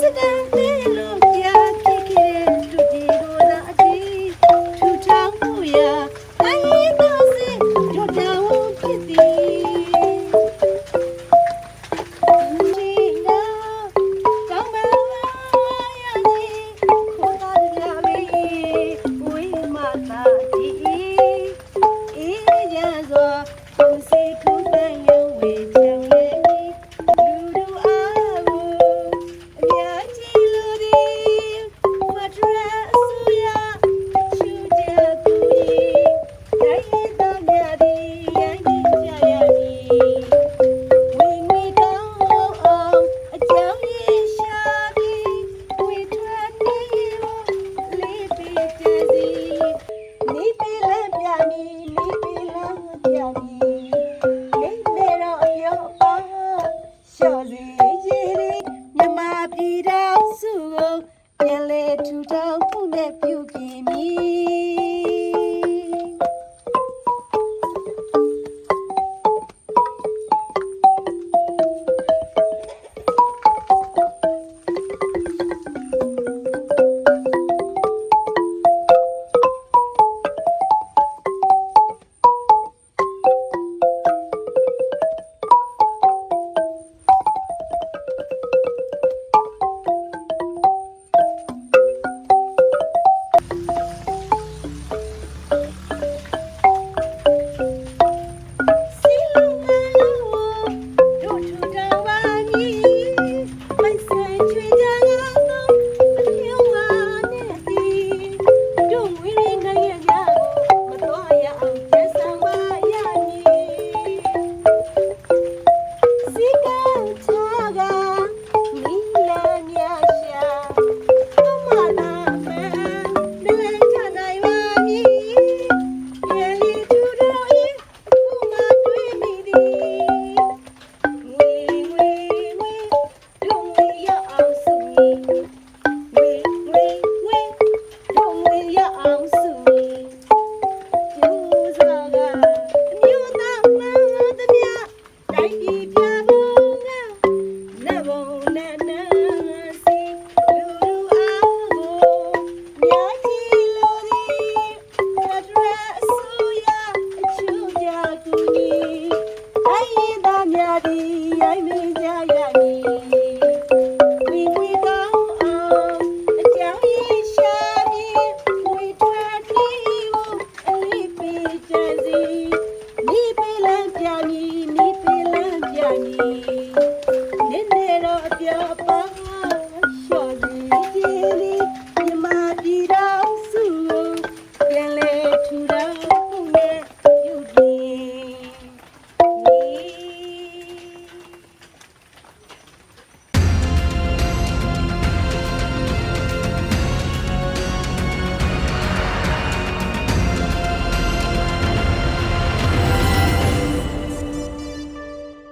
sit down, please. You.